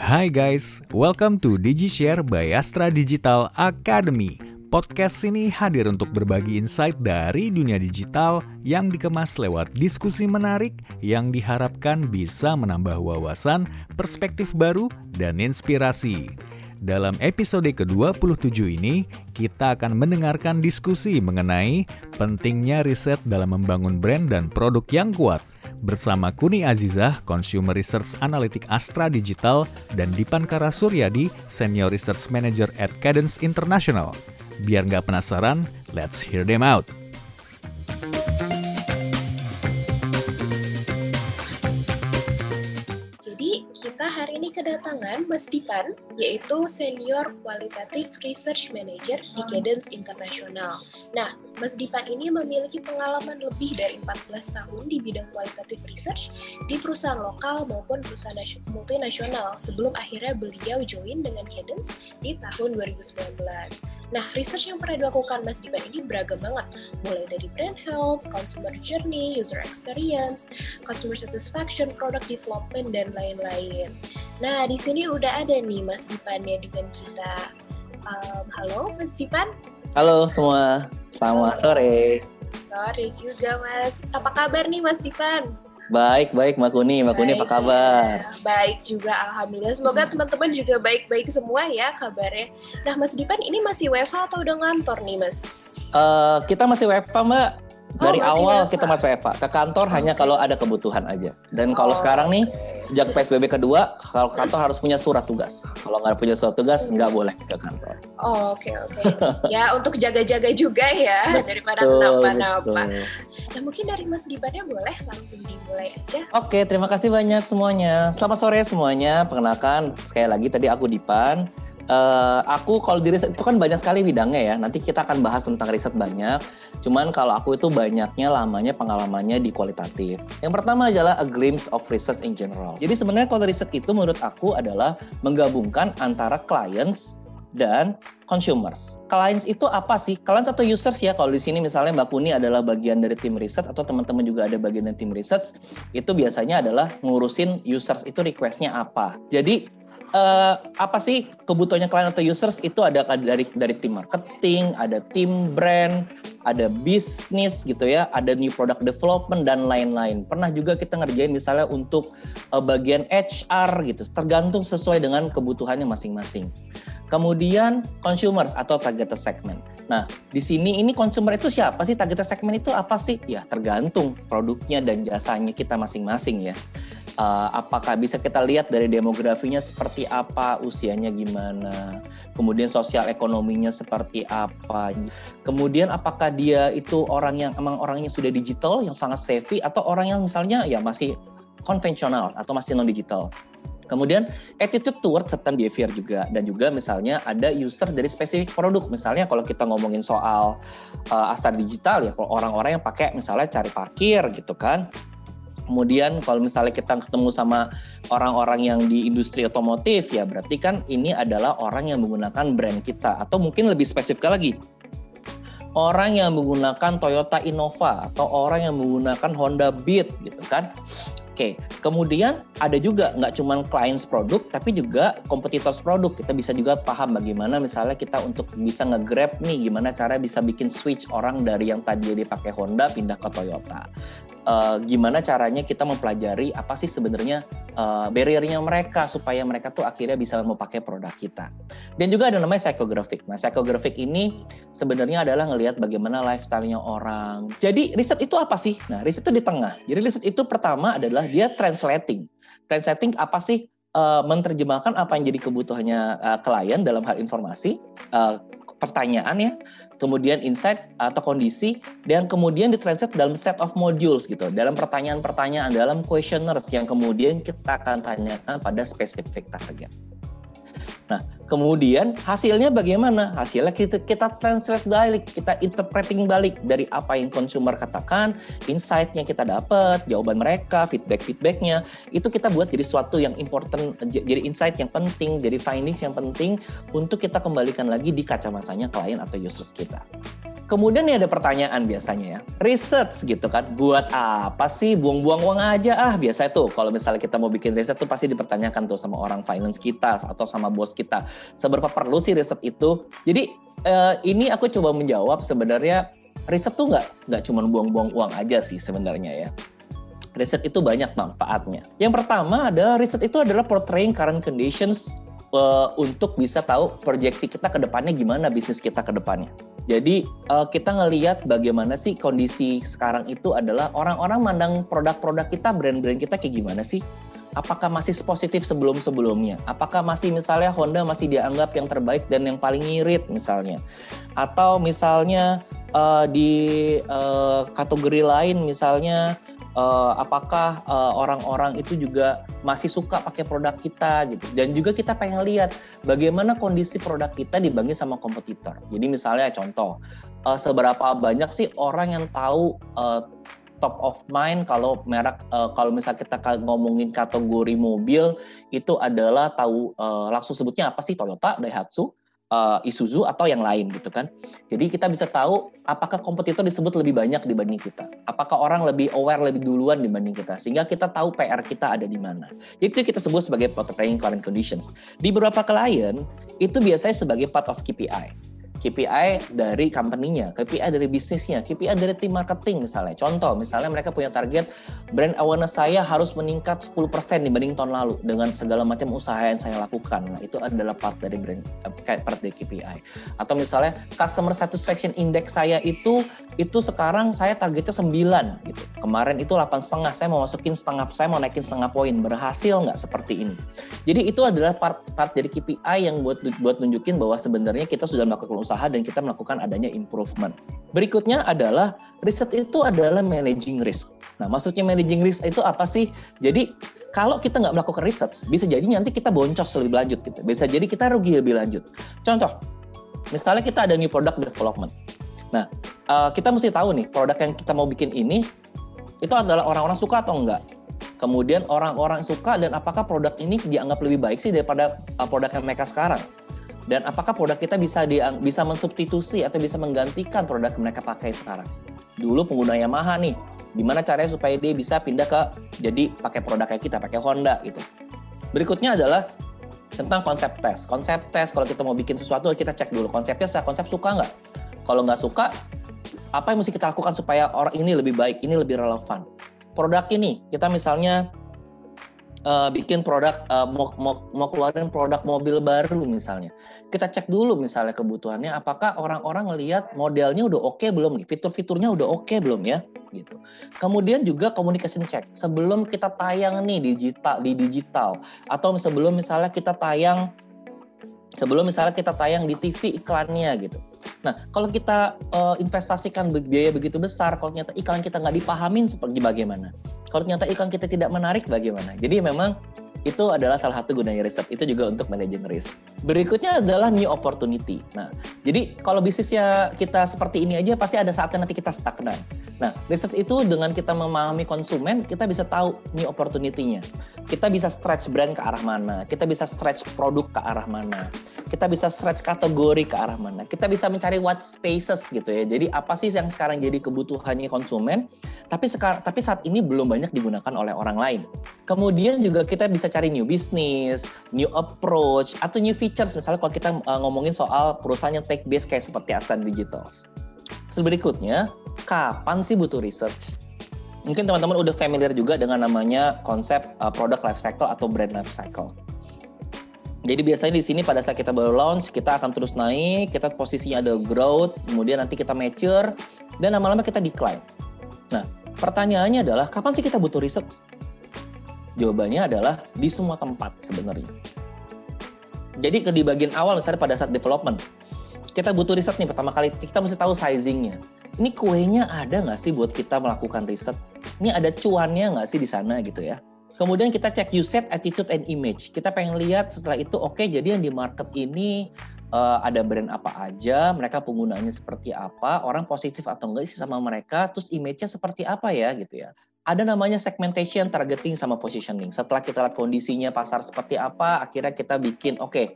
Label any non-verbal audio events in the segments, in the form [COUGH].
Hai guys, welcome to DigiShare by Astra Digital Academy. Podcast ini hadir untuk berbagi insight dari dunia digital yang dikemas lewat diskusi menarik yang diharapkan bisa menambah wawasan, perspektif baru, dan inspirasi. Dalam episode ke-27 ini, kita akan mendengarkan diskusi mengenai pentingnya riset dalam membangun brand dan produk yang kuat bersama Kuni Azizah, Consumer Research Analytic Astra Digital, dan Dipan Karasuryadi, Senior Research Manager at Cadence International. Biar nggak penasaran, let's hear them out. Hari ini kedatangan Mas Dipan, yaitu Senior Qualitative Research Manager di Cadence International. Nah, Mas Dipan ini memiliki pengalaman lebih dari 14 tahun di bidang qualitative research di perusahaan lokal maupun perusahaan multinasional sebelum akhirnya beliau join dengan Cadence di tahun 2019. Nah, research yang pernah dilakukan Mas Dipan ini beragam banget, mulai dari brand health, consumer journey, user experience, customer satisfaction, product development, dan lain-lain. Nah, di sini udah ada nih Mas Dipan ya dengan kita. Um, halo Mas Dipan. Halo semua, selamat sore. Sore juga Mas. Apa kabar nih Mas Dipan? Baik, baik Mbak Kuni. Mbak Kuni apa kabar? Ya. Baik juga, Alhamdulillah. Semoga Hmm. teman-teman juga baik-baik semua ya kabarnya. Nah Mas Dipan ini masih WFH atau udah ngantor nih Mas? Eh, kita masih WFH Mbak. Oh, Dari masih awal WFH. kita masih WFH. Ke kantor hanya Oke. kalau ada kebutuhan aja. Dan kalau Oh, sekarang nih, sejak PSBB kedua, kalau kantor harus punya surat tugas. Kalau nggak punya surat tugas, nggak boleh ke kantor. Oh, Oke oke. ya untuk jaga-jaga juga ya [LAUGHS] daripada Betul, kenapa-napa. Nah mungkin dari Mas Dipannya boleh langsung dimulai aja. Oke, terima kasih banyak semuanya. Selamat sore semuanya. Perkenalkan, sekali lagi tadi aku Dipan. Eh, aku kalau di riset itu kan banyak sekali bidangnya ya. Nanti kita akan bahas tentang riset banyak. Cuman kalau aku itu banyaknya lamanya pengalamannya di kualitatif. Yang pertama adalah a glimpse of research in general. Jadi sebenarnya kalau riset itu menurut aku adalah menggabungkan antara clients dan consumers. Clients itu apa sih? Clients atau users ya? Kalau di sini misalnya Mbak Kuni adalah bagian dari tim riset atau teman-teman juga ada bagian dari tim riset, itu biasanya adalah ngurusin users itu requestnya apa. Jadi eh, apa sih kebutuhannya klien atau users itu ada dari dari tim marketing, ada tim brand, ada bisnis gitu ya, ada new product development dan lain-lain. Pernah juga kita ngerjain misalnya untuk eh, bagian HR gitu, tergantung sesuai dengan kebutuhannya masing-masing. Kemudian consumers atau targeted segment. Nah, di sini ini consumer itu siapa sih? Targeted segment itu apa sih? Ya, tergantung produknya dan jasanya kita masing-masing ya. Uh, apakah bisa kita lihat dari demografinya seperti apa, usianya gimana, kemudian sosial ekonominya seperti apa, kemudian apakah dia itu orang yang emang orangnya sudah digital, yang sangat savvy, atau orang yang misalnya ya masih konvensional atau masih non digital. Kemudian attitude towards certain behavior juga dan juga misalnya ada user dari spesifik produk. Misalnya kalau kita ngomongin soal uh, Digital ya orang-orang yang pakai misalnya cari parkir gitu kan. Kemudian kalau misalnya kita ketemu sama orang-orang yang di industri otomotif ya berarti kan ini adalah orang yang menggunakan brand kita atau mungkin lebih spesifik lagi orang yang menggunakan Toyota Innova atau orang yang menggunakan Honda Beat gitu kan. Oke, kemudian ada juga nggak cuma clients produk, tapi juga competitors produk. Kita bisa juga paham bagaimana misalnya kita untuk bisa nge-grab nih, gimana cara bisa bikin switch orang dari yang tadi dia pakai Honda pindah ke Toyota. Uh, gimana caranya kita mempelajari apa sih sebenarnya uh, barriernya mereka supaya mereka tuh akhirnya bisa mau pakai produk kita. Dan juga ada namanya psychographic. Nah, psychographic ini sebenarnya adalah ngelihat bagaimana lifestyle-nya orang. Jadi riset itu apa sih? Nah, riset itu di tengah. Jadi riset itu pertama adalah dia translating. Translating apa sih? Uh, menerjemahkan apa yang jadi kebutuhannya uh, klien dalam hal informasi, uh, pertanyaan ya, kemudian insight atau kondisi, dan kemudian ditranslate dalam set of modules gitu, dalam pertanyaan-pertanyaan, dalam questionnaires yang kemudian kita akan tanyakan pada spesifik target. Nah, kemudian hasilnya bagaimana? Hasilnya kita kita translate balik, kita interpreting balik dari apa yang consumer katakan, insight-nya kita dapat, jawaban mereka, feedback-feedbacknya, itu kita buat jadi suatu yang important, jadi insight yang penting, jadi findings yang penting untuk kita kembalikan lagi di kacamatanya klien atau users kita. Kemudian nih ada pertanyaan biasanya ya, research gitu kan, buat apa sih buang-buang uang aja ah biasa itu kalau misalnya kita mau bikin riset tuh pasti dipertanyakan tuh sama orang finance kita atau sama bos kita, seberapa perlu sih riset itu? Jadi eh, ini aku coba menjawab sebenarnya riset tuh nggak nggak cuma buang-buang uang aja sih sebenarnya ya. Riset itu banyak manfaatnya. Yang pertama adalah riset itu adalah portraying current conditions uh, untuk bisa tahu proyeksi kita ke depannya gimana bisnis kita ke depannya. Jadi uh, kita ngelihat bagaimana sih kondisi sekarang itu adalah orang-orang mandang produk-produk kita, brand-brand kita kayak gimana sih? Apakah masih positif sebelum-sebelumnya? Apakah masih misalnya Honda masih dianggap yang terbaik dan yang paling ngirit misalnya? Atau misalnya uh, di uh, kategori lain misalnya uh, apakah uh, orang-orang itu juga masih suka pakai produk kita gitu dan juga kita pengen lihat bagaimana kondisi produk kita dibanding sama kompetitor jadi misalnya contoh uh, seberapa banyak sih orang yang tahu uh, top of mind kalau merek uh, kalau misal kita ngomongin kategori mobil itu adalah tahu uh, langsung sebutnya apa sih Toyota, Daihatsu, uh, Isuzu atau yang lain gitu kan. Jadi kita bisa tahu apakah kompetitor disebut lebih banyak dibanding kita. Apakah orang lebih aware lebih duluan dibanding kita sehingga kita tahu PR kita ada di mana. Itu kita sebut sebagai portraying current conditions. Di beberapa klien itu biasanya sebagai part of KPI. KPI dari company-nya, KPI dari bisnisnya, KPI dari tim marketing misalnya. Contoh, misalnya mereka punya target brand awareness saya harus meningkat 10% dibanding tahun lalu dengan segala macam usaha yang saya lakukan. Nah, itu adalah part dari brand eh, part dari KPI. Atau misalnya customer satisfaction index saya itu itu sekarang saya targetnya 9 gitu. Kemarin itu 8 setengah, saya mau masukin setengah, saya mau naikin setengah poin. Berhasil nggak seperti ini? Jadi itu adalah part part dari KPI yang buat buat nunjukin bahwa sebenarnya kita sudah melakukan usaha dan kita melakukan adanya improvement. Berikutnya adalah riset itu adalah managing risk. Nah, maksudnya managing risk itu apa sih? Jadi kalau kita nggak melakukan riset, bisa jadi nanti kita boncos lebih lanjut gitu. Bisa jadi kita rugi lebih lanjut. Contoh, misalnya kita ada new product development. Nah, uh, kita mesti tahu nih produk yang kita mau bikin ini itu adalah orang-orang suka atau enggak. Kemudian orang-orang suka dan apakah produk ini dianggap lebih baik sih daripada uh, produk yang mereka sekarang dan apakah produk kita bisa di, bisa mensubstitusi atau bisa menggantikan produk yang mereka pakai sekarang. Dulu pengguna Yamaha nih, gimana caranya supaya dia bisa pindah ke jadi pakai produk kayak kita, pakai Honda gitu. Berikutnya adalah tentang konsep tes. Konsep tes kalau kita mau bikin sesuatu kita cek dulu konsepnya saya konsep suka nggak. Kalau nggak suka, apa yang mesti kita lakukan supaya orang ini lebih baik, ini lebih relevan. Produk ini kita misalnya uh, bikin produk uh, mau, mau mau keluarin produk mobil baru misalnya. Kita cek dulu misalnya kebutuhannya apakah orang-orang ngelihat modelnya udah oke okay belum nih? Fitur-fiturnya udah oke okay belum ya? Gitu. Kemudian juga communication check. Sebelum kita tayang nih digital di digital atau sebelum misalnya kita tayang sebelum misalnya kita tayang di TV iklannya gitu. Nah, kalau kita uh, investasikan biaya begitu besar, kalau ternyata iklan kita nggak dipahamin seperti bagaimana? Kalau ternyata iklan kita tidak menarik bagaimana? Jadi memang itu adalah salah satu gunanya riset. Itu juga untuk manajemen risk. Berikutnya adalah new opportunity. Nah, jadi kalau bisnisnya kita seperti ini aja pasti ada saatnya nanti kita stagnan. Nah, riset itu dengan kita memahami konsumen, kita bisa tahu new opportunity-nya. Kita bisa stretch brand ke arah mana, kita bisa stretch produk ke arah mana, kita bisa stretch kategori ke arah mana, kita bisa mencari what spaces gitu ya. Jadi apa sih yang sekarang jadi kebutuhannya konsumen, tapi sekarang tapi saat ini belum banyak digunakan oleh orang lain. Kemudian juga kita bisa cari new business, new approach, atau new features. Misalnya kalau kita uh, ngomongin soal perusahaan yang tech based kayak seperti Astan Digital. Berikutnya, kapan sih butuh research? Mungkin teman-teman udah familiar juga dengan namanya konsep uh, product life cycle atau brand life cycle. Jadi biasanya di sini pada saat kita baru launch, kita akan terus naik, kita posisinya ada growth, kemudian nanti kita mature, dan lama-lama kita decline. Nah, pertanyaannya adalah kapan sih kita butuh research? Jawabannya adalah di semua tempat sebenarnya. Jadi di bagian awal misalnya pada saat development, kita butuh riset nih pertama kali, kita mesti tahu sizingnya. Ini kuenya ada nggak sih buat kita melakukan riset? Ini ada cuannya nggak sih di sana gitu ya? Kemudian kita cek user, attitude, and image. Kita pengen lihat setelah itu, oke, okay, jadi yang di market ini uh, ada brand apa aja, mereka penggunaannya seperti apa, orang positif atau enggak sih sama mereka, terus image-nya seperti apa ya gitu ya. ada namanya segmentation, targeting, sama positioning. Setelah kita lihat kondisinya pasar seperti apa, akhirnya kita bikin, oke, okay,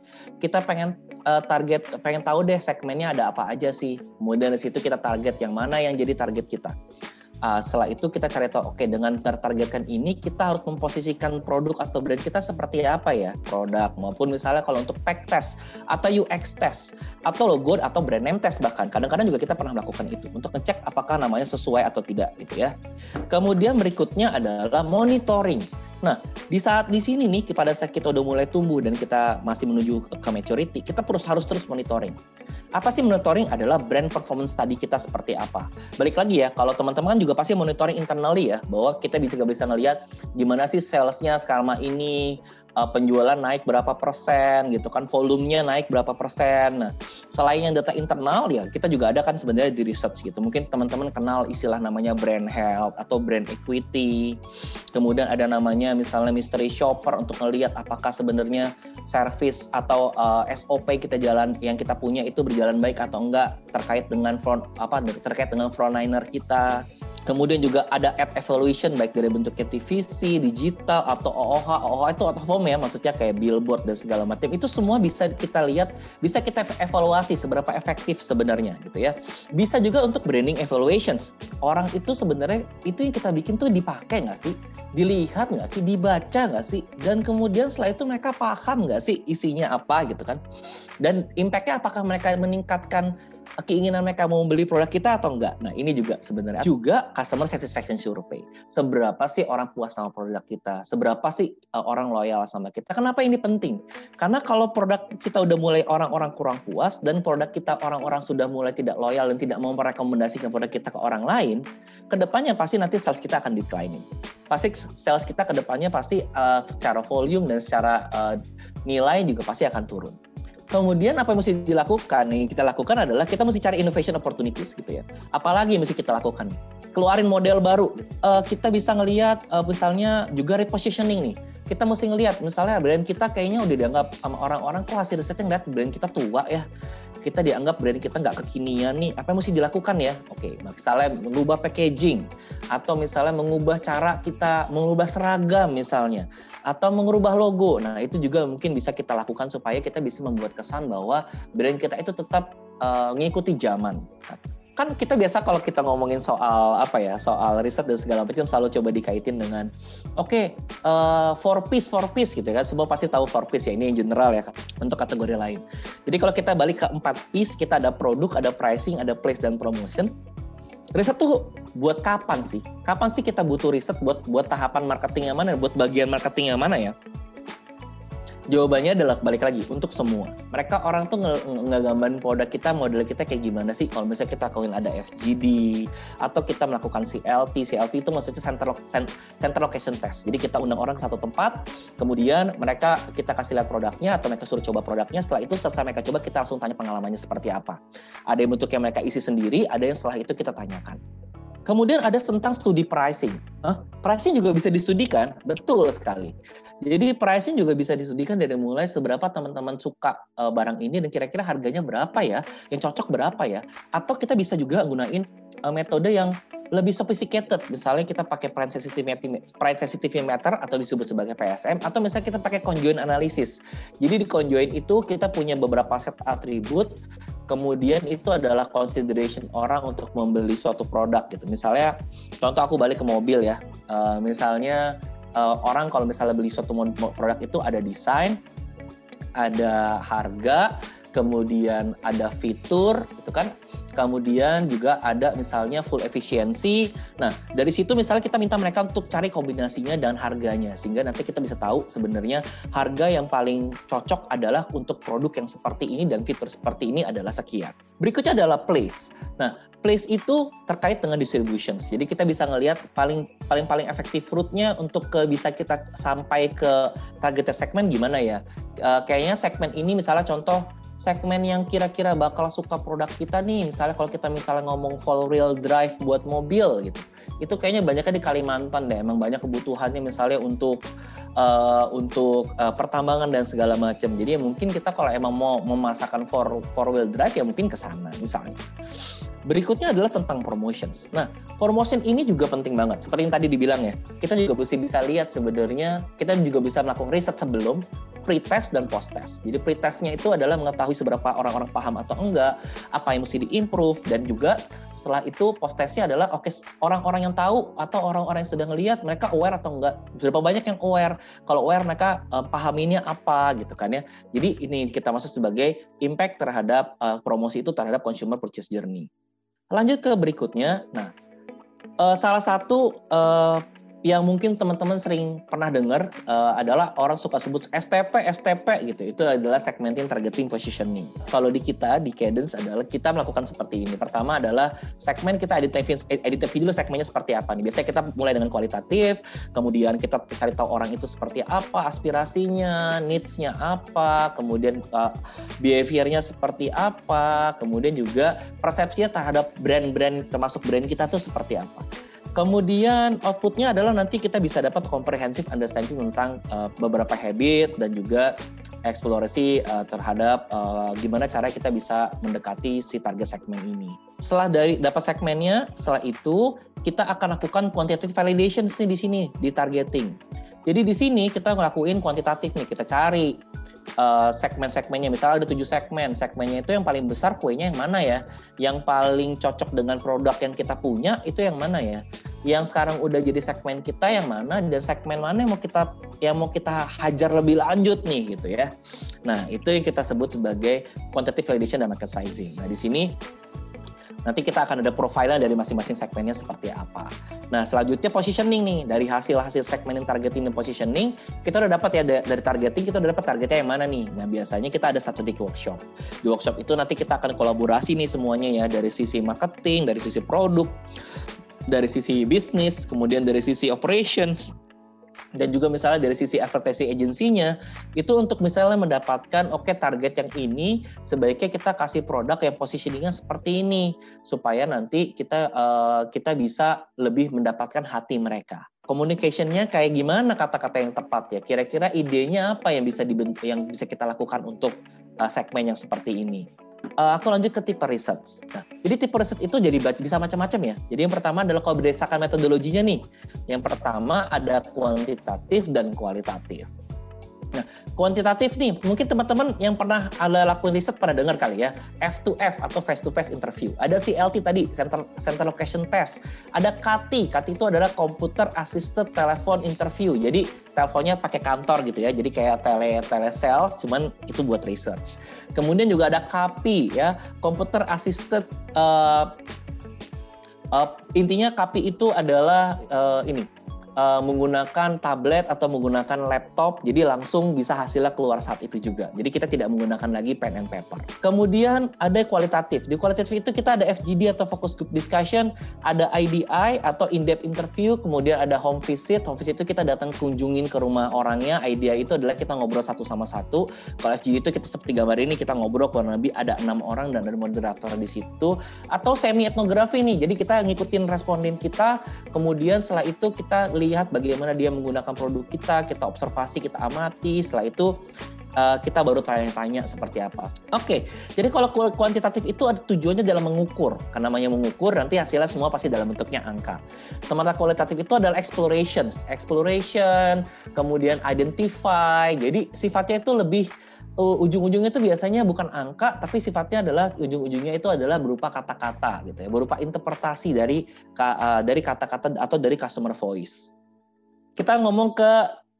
kita pengen uh, target, pengen tahu deh segmennya ada apa aja sih. Kemudian dari situ kita target yang mana yang jadi target kita. Uh, setelah itu kita cari tahu, oke okay, dengan tertargetkan ini kita harus memposisikan produk atau brand kita seperti apa ya produk maupun misalnya kalau untuk pack test atau UX test atau logo atau brand name test bahkan kadang-kadang juga kita pernah melakukan itu untuk ngecek apakah namanya sesuai atau tidak gitu ya. Kemudian berikutnya adalah monitoring. Nah, di saat di sini nih pada saat kita udah mulai tumbuh dan kita masih menuju ke maturity, kita terus harus terus monitoring. Apa sih monitoring adalah brand performance study kita seperti apa. Balik lagi ya, kalau teman-teman juga pasti monitoring internally ya, bahwa kita bisa bisa ngelihat gimana sih salesnya sekarang ini, uh, penjualan naik berapa persen gitu kan, volumenya naik berapa persen. Nah, selain yang data internal ya, kita juga ada kan sebenarnya di research gitu. Mungkin teman-teman kenal istilah namanya brand health atau brand equity. Kemudian ada namanya misalnya mystery shopper untuk melihat apakah sebenarnya service atau uh, eh, SOP kita jalan yang kita punya itu berjalan baik atau enggak terkait dengan front apa terkait dengan frontliner kita Kemudian juga ada ad evaluation baik dari bentuknya TVC, digital atau OOH. OOH itu out of home ya, maksudnya kayak billboard dan segala macam. Itu semua bisa kita lihat, bisa kita evaluasi seberapa efektif sebenarnya gitu ya. Bisa juga untuk branding evaluations. Orang itu sebenarnya itu yang kita bikin tuh dipakai nggak sih? Dilihat nggak sih? Dibaca nggak sih? Dan kemudian setelah itu mereka paham nggak sih isinya apa gitu kan? Dan impactnya apakah mereka meningkatkan keinginan mereka mau membeli produk kita atau enggak. Nah, ini juga sebenarnya juga customer satisfaction survey. Seberapa sih orang puas sama produk kita? Seberapa sih uh, orang loyal sama kita? Kenapa ini penting? Karena kalau produk kita udah mulai orang-orang kurang puas dan produk kita orang-orang sudah mulai tidak loyal dan tidak mau merekomendasikan produk kita ke orang lain, ke depannya pasti nanti sales kita akan declining. Pasti sales kita ke depannya pasti uh, secara volume dan secara uh, nilai juga pasti akan turun. Kemudian apa yang mesti dilakukan nih? Kita lakukan adalah kita mesti cari innovation opportunities gitu ya. Apalagi yang mesti kita lakukan? Keluarin model baru. Uh, kita bisa ngelihat uh, misalnya juga repositioning nih. Kita mesti ngelihat. Misalnya brand kita kayaknya udah dianggap sama orang-orang kok hasil risetnya ngeliat brand kita tua ya? Kita dianggap brand kita nggak kekinian nih, apa yang mesti dilakukan ya? Oke, misalnya mengubah packaging, atau misalnya mengubah cara kita, mengubah seragam misalnya, atau mengubah logo. Nah, itu juga mungkin bisa kita lakukan supaya kita bisa membuat kesan bahwa brand kita itu tetap uh, mengikuti zaman kan kita biasa kalau kita ngomongin soal apa ya soal riset dan segala macam selalu coba dikaitin dengan oke okay, uh, eh, four piece four piece gitu kan. Semua pasti tahu four piece ya ini yang general ya untuk kategori lain. Jadi kalau kita balik ke empat piece kita ada produk ada pricing ada place dan promotion. Riset tuh buat kapan sih? Kapan sih kita butuh riset buat buat tahapan marketing yang mana buat bagian marketing yang mana ya Jawabannya adalah balik lagi untuk semua. Mereka orang tuh nggak gambarin produk kita, model kita kayak gimana sih? Kalau misalnya kita kawin ada FGD atau kita melakukan CLT, CLT itu maksudnya center center location test. Jadi kita undang orang ke satu tempat, kemudian mereka kita kasih lihat produknya atau mereka suruh coba produknya. Setelah itu selesai mereka coba kita langsung tanya pengalamannya seperti apa. Ada yang bentuk yang mereka isi sendiri, ada yang setelah itu kita tanyakan. Kemudian ada tentang studi pricing. Huh? Pricing juga bisa distudikan, betul sekali. Jadi pricing juga bisa distudikan dari mulai seberapa teman-teman suka uh, barang ini dan kira-kira harganya berapa ya, yang cocok berapa ya. Atau kita bisa juga gunain uh, metode yang lebih sophisticated. Misalnya kita pakai price sensitivity, price sensitivity meter atau disebut sebagai PSM atau misalnya kita pakai conjoint analysis. Jadi di conjoint itu kita punya beberapa set atribut kemudian itu adalah consideration orang untuk membeli suatu produk gitu. Misalnya, contoh aku balik ke mobil ya. Uh, misalnya uh, orang kalau misalnya beli suatu produk itu ada desain, ada harga, kemudian ada fitur, itu kan kemudian juga ada misalnya full efisiensi. Nah, dari situ misalnya kita minta mereka untuk cari kombinasinya dan harganya sehingga nanti kita bisa tahu sebenarnya harga yang paling cocok adalah untuk produk yang seperti ini dan fitur seperti ini adalah sekian. Berikutnya adalah place. Nah, place itu terkait dengan distribution. Jadi kita bisa ngelihat paling paling paling efektif route-nya untuk ke bisa kita sampai ke target segmen gimana ya. Uh, kayaknya segmen ini misalnya contoh segmen yang kira-kira bakal suka produk kita nih, misalnya kalau kita misalnya ngomong full wheel drive buat mobil gitu, itu kayaknya banyaknya di Kalimantan deh, emang banyak kebutuhannya misalnya untuk uh, untuk uh, pertambangan dan segala macam. Jadi ya mungkin kita kalau emang mau memasakkan four, four wheel drive ya mungkin ke sana misalnya. Berikutnya adalah tentang promotions. Nah, promotion ini juga penting banget. Seperti yang tadi dibilang ya, kita juga mesti bisa lihat sebenarnya, kita juga bisa melakukan riset sebelum pre-test dan post-test. Jadi pre-testnya itu adalah mengetahui seberapa orang-orang paham atau enggak, apa yang mesti di-improve, dan juga setelah itu post-testnya adalah oke okay, orang-orang yang tahu atau orang-orang yang sudah ngelihat mereka aware atau enggak. Berapa banyak yang aware? Kalau aware mereka uh, pahaminya apa gitu kan ya. Jadi ini kita masuk sebagai impact terhadap uh, promosi itu terhadap consumer purchase journey. Lanjut ke berikutnya. Nah, uh, salah satu uh, yang mungkin teman-teman sering pernah dengar uh, adalah orang suka sebut STP, STP gitu. Itu adalah segmenting targeting positioning. Kalau di kita di Cadence adalah kita melakukan seperti ini. Pertama adalah segmen kita editif editif dulu segmennya seperti apa nih. Biasanya kita mulai dengan kualitatif, kemudian kita cari tahu orang itu seperti apa, aspirasinya, needs-nya apa, kemudian uh, behavior-nya seperti apa, kemudian juga persepsinya terhadap brand-brand termasuk brand kita tuh seperti apa. Kemudian outputnya adalah nanti kita bisa dapat comprehensive understanding tentang uh, beberapa habit dan juga eksplorasi uh, terhadap uh, gimana cara kita bisa mendekati si target segmen ini. Setelah dari dapat segmennya, setelah itu kita akan lakukan quantitative validation di sini di targeting. Jadi di sini kita ngelakuin kuantitatif nih, kita cari uh, segmen-segmennya. Misalnya ada tujuh segmen, segmennya itu yang paling besar kuenya yang mana ya? Yang paling cocok dengan produk yang kita punya itu yang mana ya? Yang sekarang udah jadi segmen kita yang mana dan segmen mana yang mau kita yang mau kita hajar lebih lanjut nih gitu ya. Nah, itu yang kita sebut sebagai quantitative validation dan market sizing. Nah, di sini Nanti kita akan ada profilnya dari masing-masing segmennya seperti apa. Nah, selanjutnya positioning nih. Dari hasil-hasil segmen targeting dan positioning, kita udah dapat ya dari targeting, kita udah dapat targetnya yang mana nih. Nah, biasanya kita ada di workshop. Di workshop itu nanti kita akan kolaborasi nih semuanya ya, dari sisi marketing, dari sisi produk, dari sisi bisnis, kemudian dari sisi operations, dan juga misalnya dari sisi advertising agency-nya itu untuk misalnya mendapatkan oke okay, target yang ini sebaiknya kita kasih produk yang positioningnya seperti ini supaya nanti kita uh, kita bisa lebih mendapatkan hati mereka. Communication-nya kayak gimana kata-kata yang tepat ya? Kira-kira idenya apa yang bisa dibentuk yang bisa kita lakukan untuk uh, segmen yang seperti ini uh, aku lanjut ke tipe research. Nah, jadi tipe research itu jadi bisa macam-macam ya. Jadi yang pertama adalah kalau berdasarkan metodologinya nih. Yang pertama ada kuantitatif dan kualitatif. Nah, kuantitatif nih, mungkin teman-teman yang pernah ada lakukan riset pada dengar kali ya, F2F atau face to face interview. Ada CLT tadi, center, center location test. Ada CATI, CATI itu adalah computer assisted telephone interview. Jadi teleponnya pakai kantor gitu ya, jadi kayak tele telesel, cuman itu buat research. Kemudian juga ada CAPI ya, computer assisted uh, uh, intinya CAPI itu adalah uh, ini uh, menggunakan tablet atau menggunakan laptop, jadi langsung bisa hasilnya keluar saat itu juga. Jadi kita tidak menggunakan lagi pen and paper. Kemudian ada kualitatif. Di kualitatif itu kita ada FGD atau focus group discussion, ada IDI atau in-depth interview, kemudian ada home visit. Home visit itu kita datang kunjungin ke rumah orangnya. IDI itu adalah kita ngobrol satu sama satu. Kalau FGD itu kita seperti gambar ini kita ngobrol kurang lebih ada enam orang dan ada moderator di situ. Atau semi etnografi nih. Jadi kita ngikutin responden kita, kemudian setelah itu kita bagaimana dia menggunakan produk kita, kita observasi, kita amati, setelah itu uh, kita baru tanya-tanya seperti apa. Oke, okay, jadi kalau kuantitatif itu ada tujuannya dalam mengukur, karena namanya mengukur nanti hasilnya semua pasti dalam bentuknya angka. Sementara kualitatif itu adalah exploration, exploration, kemudian identify, jadi sifatnya itu lebih uh, ujung-ujungnya itu biasanya bukan angka tapi sifatnya adalah ujung-ujungnya itu adalah berupa kata-kata gitu ya. Berupa interpretasi dari uh, dari kata-kata atau dari customer voice kita ngomong ke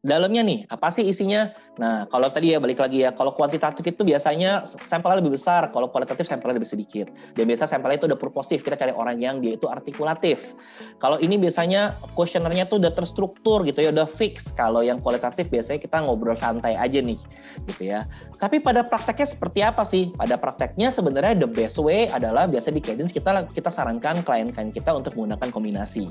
dalamnya nih apa sih isinya Nah, kalau tadi ya balik lagi ya, kalau kuantitatif itu biasanya sampelnya lebih besar, kalau kualitatif sampelnya lebih sedikit. Dan biasa sampelnya itu udah purposif, kita cari orang yang dia itu artikulatif. Kalau ini biasanya kuesionernya tuh udah terstruktur gitu ya, udah fix. Kalau yang kualitatif biasanya kita ngobrol santai aja nih, gitu ya. Tapi pada prakteknya seperti apa sih? Pada prakteknya sebenarnya the best way adalah biasa di Cadence kita kita sarankan klien-klien kita untuk menggunakan kombinasi.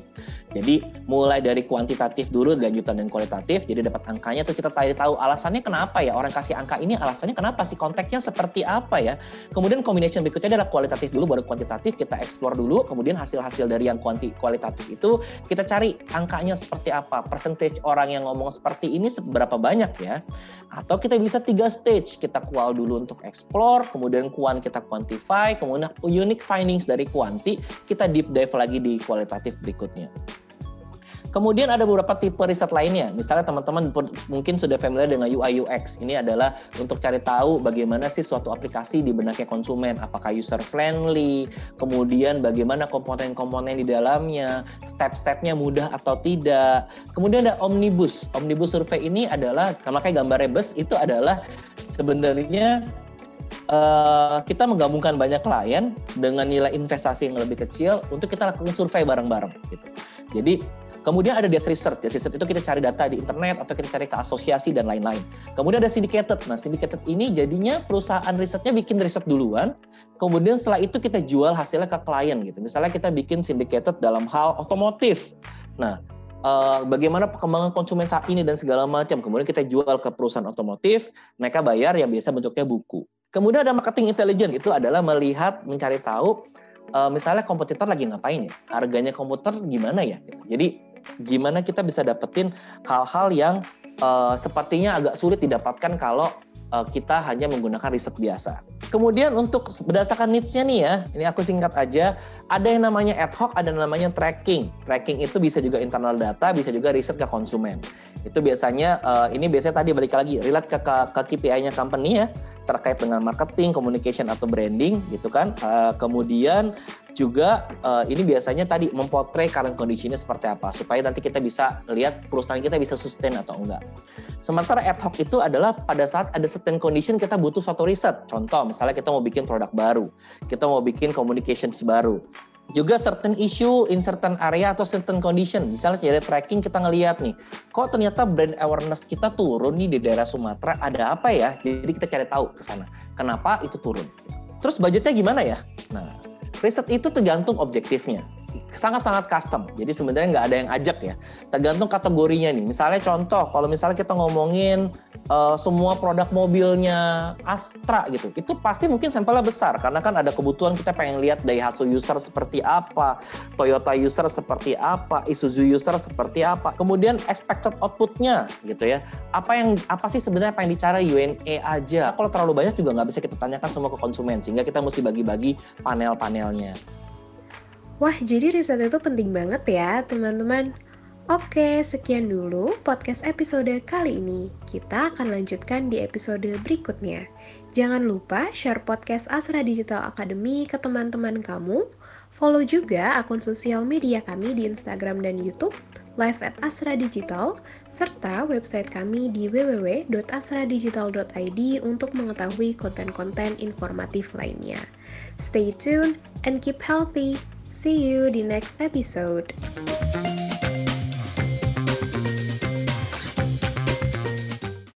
Jadi mulai dari kuantitatif dulu lanjutan dan kualitatif. Jadi dapat angkanya terus kita cari tahu alasannya kenapa ya? Orang kasih angka ini alasannya kenapa sih? Konteksnya seperti apa ya? Kemudian combination berikutnya adalah kualitatif dulu baru kuantitatif kita explore dulu. Kemudian hasil-hasil dari yang kuanti kualitatif itu kita cari angkanya seperti apa? Percentage orang yang ngomong seperti ini seberapa banyak ya? Atau kita bisa tiga stage kita kual dulu untuk explore kemudian kuan kita quantify kemudian unique findings dari kuanti kita deep dive lagi di kualitatif berikutnya Kemudian ada beberapa tipe riset lainnya. Misalnya teman-teman mungkin sudah familiar dengan UI UX. Ini adalah untuk cari tahu bagaimana sih suatu aplikasi di benaknya konsumen, apakah user friendly, kemudian bagaimana komponen-komponen di dalamnya, step-stepnya mudah atau tidak. Kemudian ada omnibus. Omnibus survei ini adalah, makanya gambarnya bus itu adalah sebenarnya uh, kita menggabungkan banyak klien dengan nilai investasi yang lebih kecil untuk kita lakukan survei bareng-bareng gitu. Jadi Kemudian ada desk research. Desk research itu kita cari data di internet atau kita cari ke asosiasi dan lain-lain. Kemudian ada syndicated. Nah, syndicated ini jadinya perusahaan risetnya bikin riset duluan, kemudian setelah itu kita jual hasilnya ke klien gitu. Misalnya kita bikin syndicated dalam hal otomotif. Nah, uh, bagaimana perkembangan konsumen saat ini dan segala macam. Kemudian kita jual ke perusahaan otomotif, mereka bayar yang biasa bentuknya buku. Kemudian ada marketing intelligence itu adalah melihat, mencari tahu uh, misalnya kompetitor lagi ngapain ya, harganya komputer gimana ya. Jadi gimana kita bisa dapetin hal-hal yang uh, sepertinya agak sulit didapatkan kalau uh, kita hanya menggunakan riset biasa. Kemudian untuk berdasarkan needs-nya nih ya, ini aku singkat aja, ada yang namanya ad hoc, ada yang namanya tracking. Tracking itu bisa juga internal data, bisa juga riset ke konsumen. Itu biasanya, uh, ini biasanya tadi balik lagi, relate ke, ke, ke KPI-nya company ya, terkait dengan marketing, communication atau branding gitu kan. Uh, kemudian juga uh, ini biasanya tadi mempotret current conditionnya seperti apa supaya nanti kita bisa lihat perusahaan kita bisa sustain atau enggak. Sementara ad hoc itu adalah pada saat ada certain condition kita butuh suatu riset. Contoh misalnya kita mau bikin produk baru, kita mau bikin communications baru. Juga certain issue in certain area atau certain condition. Misalnya dari tracking kita ngelihat nih, kok ternyata brand awareness kita turun nih di daerah Sumatera, ada apa ya? Jadi kita cari tahu ke sana. Kenapa itu turun? Terus budgetnya gimana ya? Nah, riset itu tergantung objektifnya sangat-sangat custom. Jadi sebenarnya nggak ada yang ajak ya. Tergantung kategorinya nih. Misalnya contoh, kalau misalnya kita ngomongin uh, semua produk mobilnya Astra gitu, itu pasti mungkin sampelnya besar karena kan ada kebutuhan kita pengen lihat Daihatsu user seperti apa, Toyota user seperti apa, Isuzu user seperti apa. Kemudian expected outputnya gitu ya. Apa yang apa sih sebenarnya pengen dicari UNE aja. Kalau terlalu banyak juga nggak bisa kita tanyakan semua ke konsumen sehingga kita mesti bagi-bagi panel-panelnya. Wah, jadi riset itu penting banget ya, teman-teman. Oke, sekian dulu podcast episode kali ini. Kita akan lanjutkan di episode berikutnya. Jangan lupa share podcast Asra Digital Academy ke teman-teman kamu. Follow juga akun sosial media kami di Instagram dan YouTube, live at Asra Digital, serta website kami di www.asradigital.id untuk mengetahui konten-konten informatif lainnya. Stay tuned and keep healthy. See you the next episode.